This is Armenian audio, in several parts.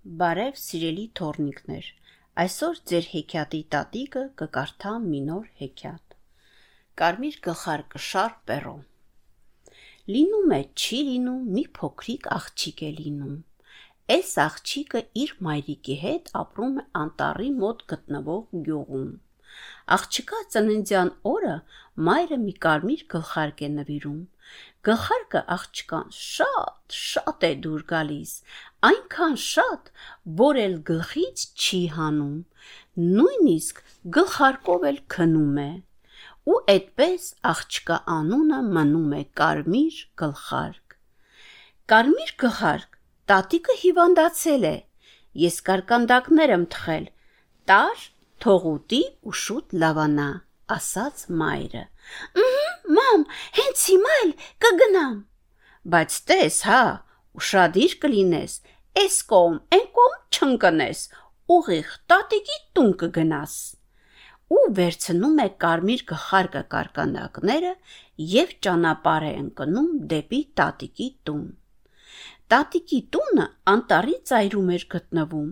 Բարև սիրելի թորնիկներ։ Այսօր ձեր հեքիաթի տատիկը կկարդա մի նոր հեքիաթ։ Կարմիր գլխարկը շար պերո։ Լինում է, չի լինում, մի փոքրիկ աղջիկ է լինում։ Այս աղջիկը իր մայրիկի հետ ապրում է անտառի մոտ գտնվող գյուղում։ Աղջկա ծննդյան օրը մայրը մի կարմիր գլխարկ է նվիրում։ Գլխարկը աղջկան շատ, շատ է դուր գալիս, այնքան շատ, որ էլ գլխից չի հանում, նույնիսկ գլխարկով էլ քնում է։ Ու այդպես աղջկա անունը մնում է Կարմիր գլխարկ։ Կարմիր գլխարկ, տատիկը հիվանդացել է։ Ես կարկանդակներ եմ թխել։ Տար, թողուտի ու շուտ լավանա, ասաց մայրը։ Ահա, մամ, հենց հիմա էլ կգնամ։ Բայց տես, հա, ուշադիր կլինես, Էս կողմ, այն կողմ չընկնես, ուղիղ տատիկի տուն կգնաս։ Ու վերցնում է կարմիր գլխարկը կարկանդակները եւ ճանապարհ է ընկնում դեպի տատիկի տուն։ Տատիկի տունը անտառի ծայրում էր գտնվում։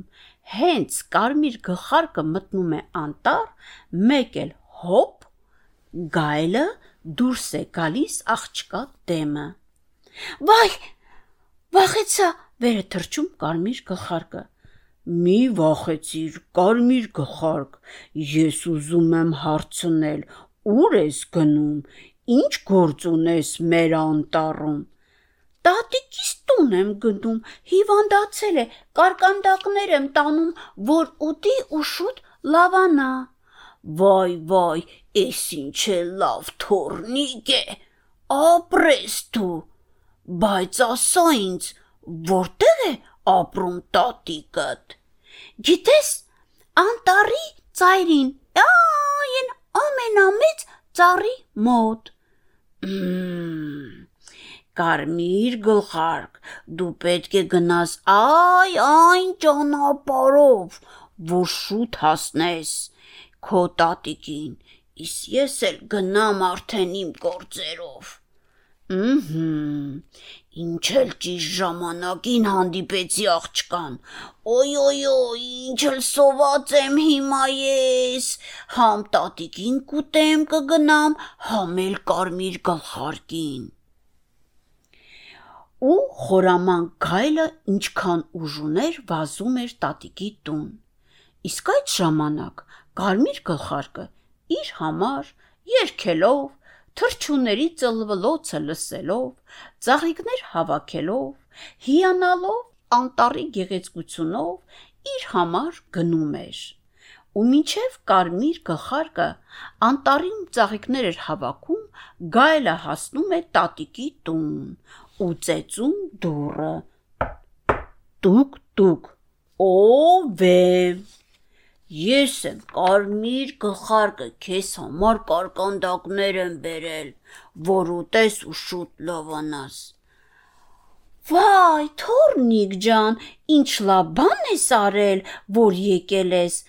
Հենց կարմիր գլխարկը մտնում է անտառ, մեկ էլ հոպ գայլը դուրս է գալիս աղջկա դեմը։ Վայ, վախեցա, վերը թրջում կարմիր գլխարկը։ Մի վախեցիր, կարմիր գլխարկ, ես ուզում եմ հարցնել, ուր ես գնում, ինչ գործ ունես մեր անտառում։ Տատիկիս տուն եմ գնում, հիվանդացել է, կարկանդակներ եմ տանում, որ ուտի ու շուտ լավանա։ Վայ, վայ, էս ինչ է լավ թորնիկ է։ Ապրես դու։ Բայց ասա ինձ, Որտեղ է ապրում տատիկդ։ Գիտես, անտարի ծայրին, այն ամենամեծ ծառի մոտ։ Կարմիր գլխարկ, դու պետք է գնաս այ այն ճանապարով, որ շուտ հասնես քո տատիկին, իսկ ես էլ գնամ արդեն իմ գործերով։ Ահա Ինչ էլ ճիշտ ժամանակին հանդիպեցի աղջկան։ ոյ, ինչ էլ սոված եմ հիմա ես։ Համ տատիկին կուտեմ կգնամ, համ էլ կարմիր գլխարկին։ Ու խորաման գայլը ինչքան ուժ ուներ, վազում էր տատիկի տուն։ Իսկ այդ ժամանակ կարմիր գլխարկը իր համար երկելով թրջունների ծլվլոցը լսելով, ծաղիկներ հավաքելով, հիանալով անտառի գեղեցկությունով իր համար գնում էր։ Ու մինչև կարմիր գլխարկը անտառին ծաղիկներ էր հավաքում, գայլը հասնում է տատիկի տուն ու ծեծում դուռը։ Տուկ տուկ։ Ո՞վ է։ Ես եմ կարմիր գլխարկը քեզ համար կարկանդակներ եմ բերել, որ ուտես ու շուտ լավանաս։ Վայ, թորնիկ ջան, ինչ լավ բան ես արել, որ եկել ես։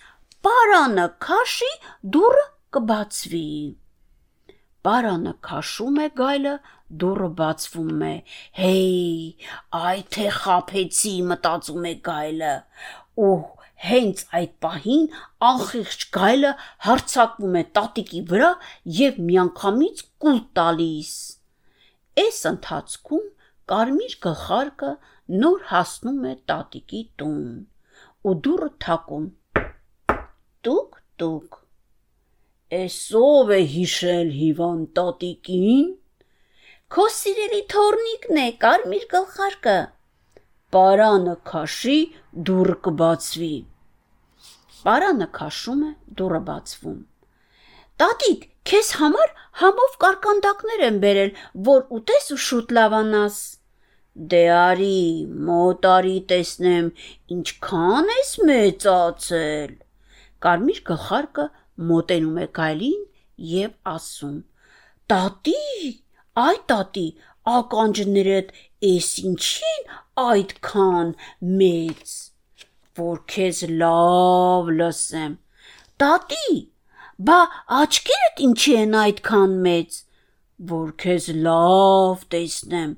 Պարանը քաշի, դուռը կբացվի։ Պարանը քաշում է գայլը, դուռը բացվում է։ Հեյ, այ թե խափեցի, մտածում է գայլը։ Ու Հենց այդ պահին անխիղճ գայլը հարցակվում է տատիկի վրա եւ միանգամից կուլ տալիս։ Այս ընթացքում կարմիր գլխարկը նոր հասնում է տատիկի տուն ու դուռը թակում։ Տուկ տուկ։ Էսով է հիշել հիվան տատիկին։ Քո սիրելի թորնիկն է կարմիր գլխարկը։ Պարանը քաշի, դուռը կբացվի։ Պարանը քաշում է, դուռը բացվում։ Տատիկ, քեզ համար համով կարկանդակներ եմ բերել, որ ուտես ու շուտ լավանաս։ Դե արի, մոտ արի տեսնեմ, ինչքան ես մեծացել։ Կարմիր գլխարկը մոտենում է գայլին եւ ասում. Տատի, այ տատի, ականջներդ էս ինչին այդքան մեծ որ քեզ լավ լսեմ։ Տատի, բա աչքերդ ինչի են այդքան մեծ, որ քեզ լավ տեսնեմ։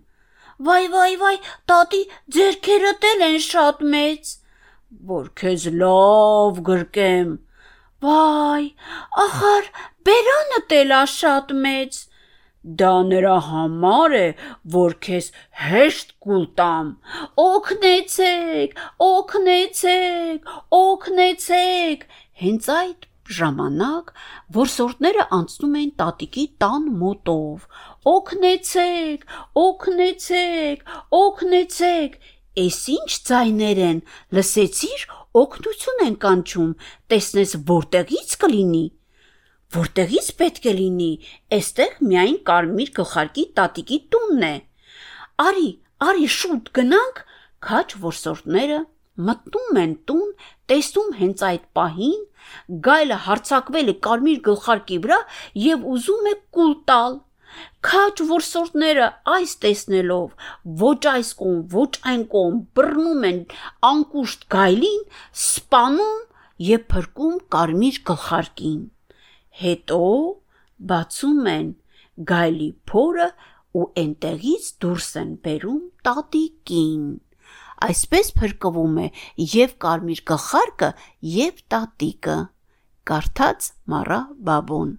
Վայ, վայ, վայ, տատի, ձերքերդ էլ են շատ մեծ։ որ քեզ լավ գրկեմ։ Վայ, ախար բերանը տելա շատ մեծ։ Դա նրա համար է, որ քեզ հեշտ կուլ տամ։ Օգնեցեք, օգնեցեք, օգնեցեք։ Հենց այդ ժամանակ որսորդները անցնում էին տատիկի տան մոտով։ Օգնեցեք, օգնեցեք, օգնեցեք։ Էս ինչ ձայներ են, լսեցիր, օգնություն են կանչում, տեսնես որտեղից կլինի։ Որտեղից պետք է լինի, այստեղ միայն կարմիր գլխարկի տատիկի տունն է։ Արի, արի շուտ գնանք, քաչ որսորդները մտնում են տուն, տեսնում հենց այդ պահին գայլը հարցակվել է կարմիր գլխարկի վրա եւ ուզում է կուլ տալ։ Քաչ որսորդները այս տեսնելով ոչ այս կողմ, ոչ այն կողմ բռնում են անկուշտ գայլին, սպանում եւ փրկում կարմիր գլխարկին։ Հետո բացում են գայլի փորը ու այնտեղից դուրս են բերում տատիկին։ Այսպես փրկվում է եւ կարմիր գլխարկը եւ տատիկը։ Կարդաց Մարա Բաբոն